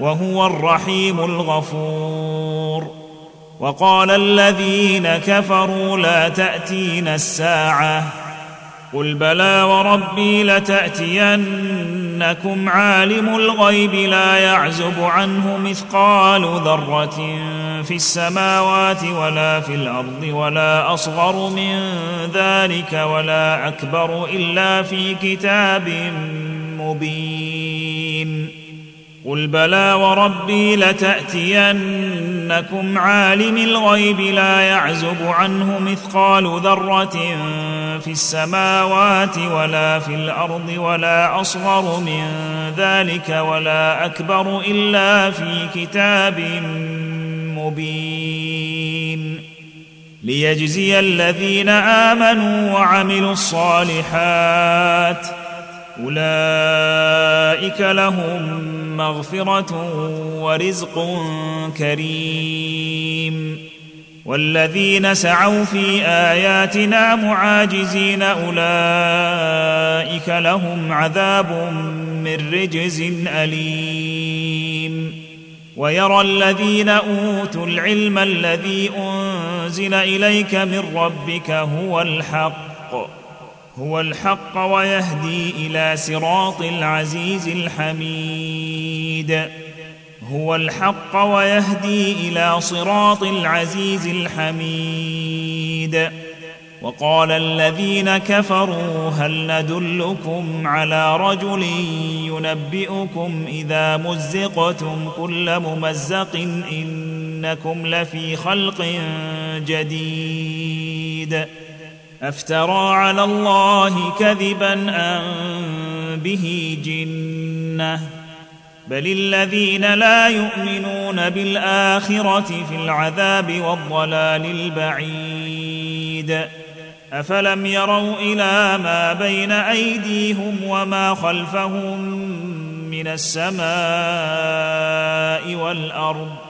وهو الرحيم الغفور. وقال الذين كفروا لا تاتين الساعة. قل بلى وربي لتأتينكم عالم الغيب لا يعزب عنه مثقال ذرة في السماوات ولا في الأرض ولا أصغر من ذلك ولا أكبر إلا في كتاب مبين. قل بلى وربي لتاتينكم عالم الغيب لا يعزب عنه مثقال ذره في السماوات ولا في الأرض ولا اصغر من ذلك ولا اكبر الا في كتاب مبين ليجزي الذين امنوا وعملوا الصالحات أولئك لهم مغفرة ورزق كريم. والذين سعوا في آياتنا معاجزين أولئك لهم عذاب من رجز أليم. ويرى الذين أوتوا العلم الذي أنزل إليك من ربك هو الحق. هو الحق ويهدي إلى صراط العزيز الحميد. هو الحق ويهدي إلى صراط العزيز الحميد. وقال الذين كفروا هل ندلكم على رجل ينبئكم إذا مزقتم كل ممزق إنكم لفي خلق جديد. أفترى على الله كذبا أم به جنة؟ بل الذين لا يؤمنون بالآخرة في العذاب والضلال البعيد. أفلم يروا إلى ما بين أيديهم وما خلفهم من السماء والأرض؟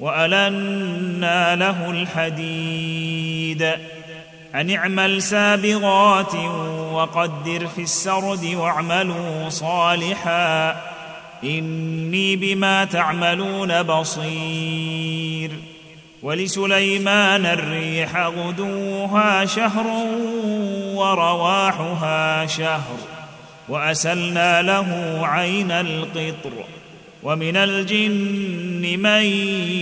وألنا له الحديد. ان اعمل سابغات وقدر في السرد واعملوا صالحا. إني بما تعملون بصير. ولسليمان الريح غدوها شهر ورواحها شهر. وأسلنا له عين القطر. ومن الجن من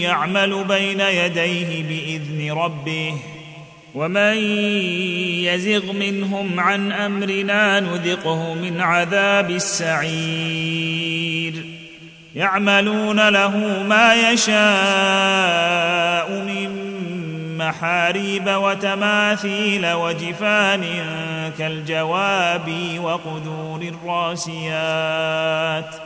يعمل بين يديه بإذن ربه ومن يزغ منهم عن أمرنا نذقه من عذاب السعير. يعملون له ما يشاء من محاريب وتماثيل وجفان كالجواب وقدور الراسيات.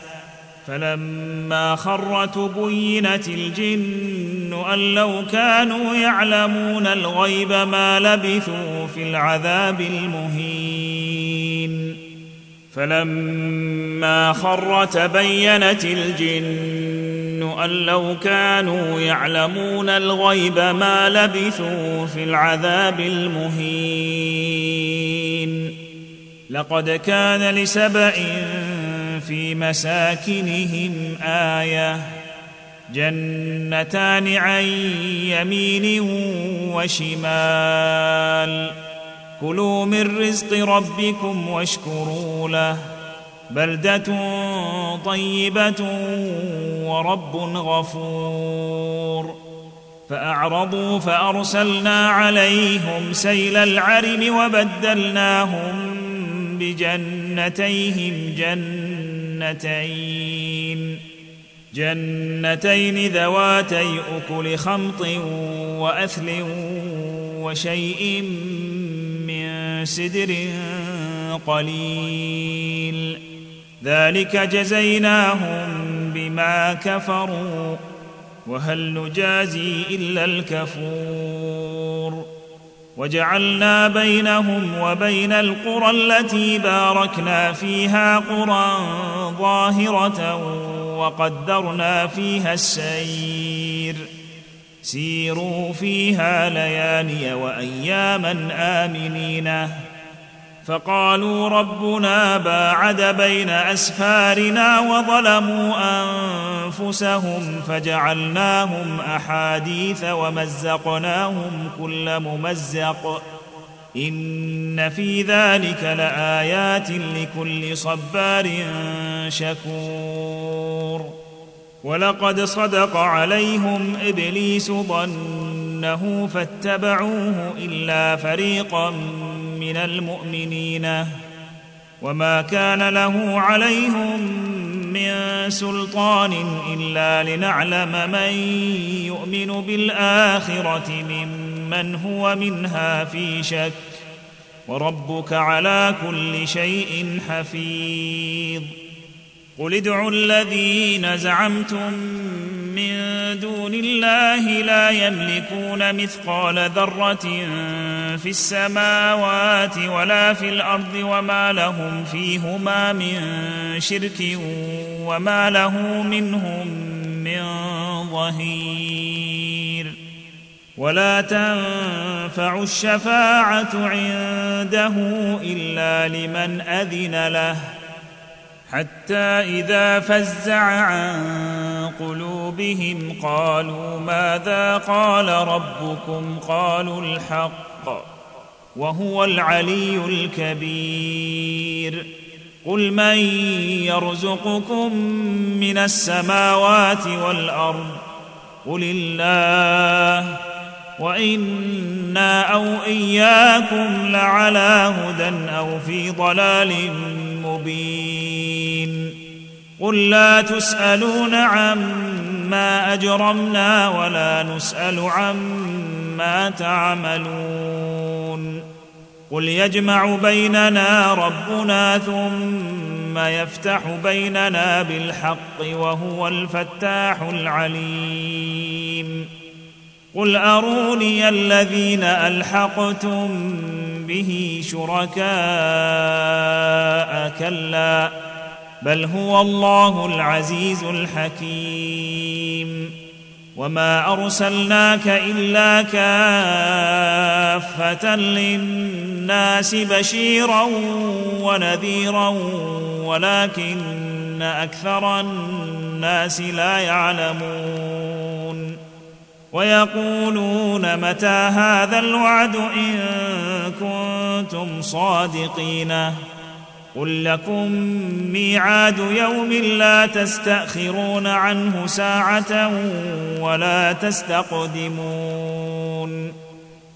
فلما خر تبينت الجن أن لو كانوا يعلمون الغيب ما لبثوا في العذاب المهين. فلما خر تبينت الجن أن لو كانوا يعلمون الغيب ما لبثوا في العذاب المهين. لقد كان لسبا في مساكنهم آية. جنتان عن يمين وشمال. كلوا من رزق ربكم واشكروا له. بلدة طيبة ورب غفور. فأعرضوا فأرسلنا عليهم سيل العرم وبدلناهم بجنتيهم جنتين. جنتين ذواتي أكل خمط وأثل وشيء من سدر قليل. ذلك جزيناهم بما كفروا وهل نجازي إلا الكفور. وجعلنا بينهم وبين القرى التي باركنا فيها قرى ظاهرة وقدرنا فيها السير. سيروا فيها ليالي وأياما آمنين. فقالوا ربنا باعد بين أسفارنا وظلموا أنفسهم فجعلناهم أحاديث ومزقناهم كل ممزق. إن في ذلك لآيات لكل صبار شكور. ولقد صدق عليهم إبليس ظنه فاتبعوه إلا فريقا من المؤمنين. وما كان له عليهم من سلطان إلا لنعلم من يؤمن بالآخرة ممن هو منها في شك وربك على كل شيء حفيظ. قل ادعوا الذين زعمتم من دون الله لا يملكون مثقال ذرة في السماوات ولا في الأرض وما لهم فيهما من شرك وما له منهم من ظهير. ولا تنفع الشفاعة عنده إلا لمن أذن له. حتى إذا فزع عن قلوبهم قالوا ماذا قال ربكم؟ قالوا الحق وهو العلي الكبير. قل من يرزقكم من السماوات والأرض؟ قل الله. وإنا أو إياكم لعلى هدى أو في ضلال مبين. قل لا تسألون عما أجرمنا ولا نسأل عما تعملون. قل يجمع بيننا ربنا ثم يفتح بيننا بالحق وهو الفتاح العليم. قل اروني الذين الحقتم به شركاء كلا بل هو الله العزيز الحكيم وما ارسلناك الا كافه للناس بشيرا ونذيرا ولكن أكثر الناس لا يعلمون ويقولون متى هذا الوعد إن كنتم صادقين قل لكم ميعاد يوم لا تستأخرون عنه ساعة ولا تستقدمون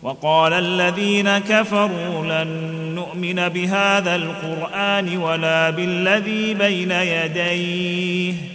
وقال الذين كفروا لن نؤمن بهذا القرآن ولا بالذي بين يديه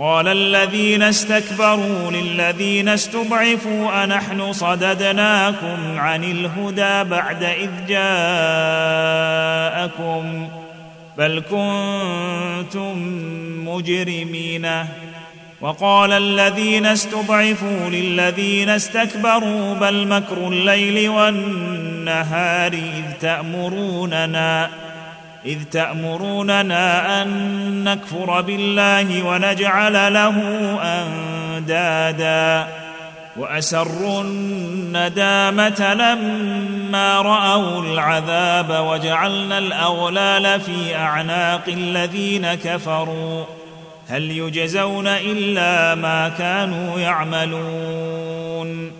قال الذين استكبروا للذين استضعفوا أنحن صددناكم عن الهدى بعد إذ جاءكم بل كنتم مجرمين. وقال الذين استضعفوا للذين استكبروا بل مكر الليل والنهار إذ تأمروننا. إذ تأمروننا أن نكفر بالله ونجعل له أندادا وأسروا الندامة لما رأوا العذاب وجعلنا الأغلال في أعناق الذين كفروا هل يجزون إلا ما كانوا يعملون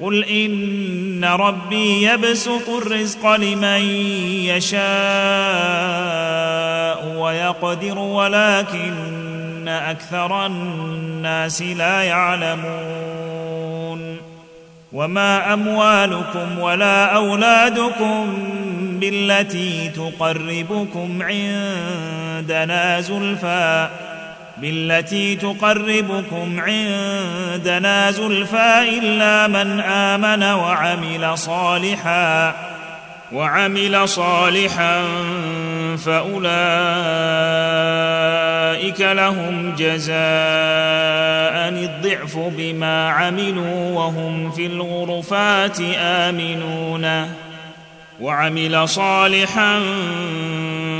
قل إن ربي يبسط الرزق لمن يشاء ويقدر ولكن أكثر الناس لا يعلمون. وما أموالكم ولا أولادكم بالتي تقربكم عندنا زلفى. بالتي تقربكم عندنا زلفى إلا من آمن وعمل صالحا وعمل صالحا فأولئك لهم جزاء الضعف بما عملوا وهم في الغرفات آمنون. وعمل صالحا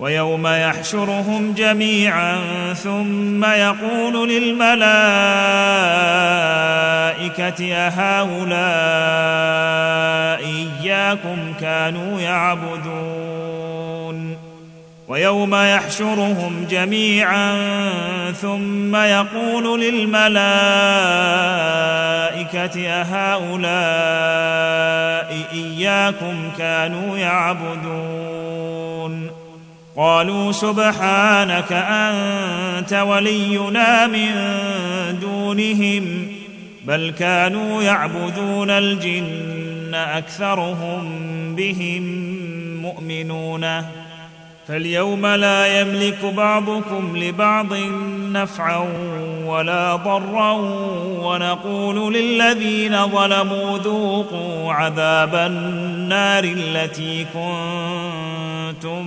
ويوم يحشرهم جميعا ثم يقول للملائكة أهؤلاء إياكم كانوا يعبدون ويوم يحشرهم جميعا ثم يقول للملائكة أهؤلاء إياكم كانوا يعبدون قالوا سبحانك أنت ولينا من دونهم بل كانوا يعبدون الجن أكثرهم بهم مؤمنون. فاليوم لا يملك بعضكم لبعض نفعا ولا ضرا ونقول للذين ظلموا ذوقوا عذاب النار التي كنتم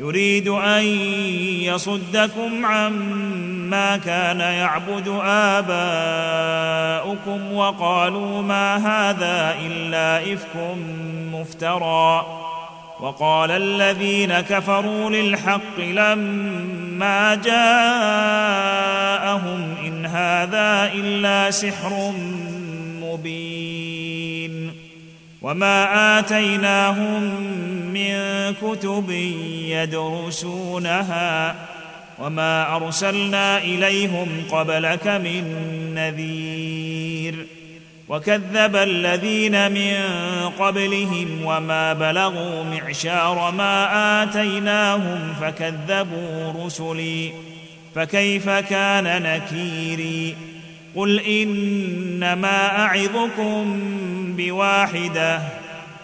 يريد أن يصدكم عما كان يعبد آباؤكم وقالوا ما هذا إلا إفك مفترى. وقال الذين كفروا للحق لما جاءهم إن هذا إلا سحر مبين. وما آتيناهم من كتب يدرسونها وما أرسلنا إليهم قبلك من نذير وكذب الذين من قبلهم وما بلغوا معشار ما آتيناهم فكذبوا رسلي فكيف كان نكيري قل إنما أعظكم بواحدة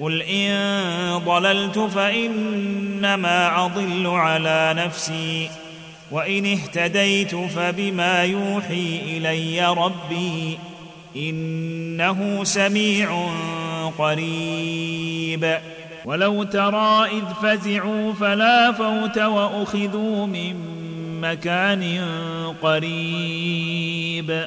قل ان ضللت فانما اضل على نفسي وان اهتديت فبما يوحي الي ربي انه سميع قريب ولو ترى اذ فزعوا فلا فوت واخذوا من مكان قريب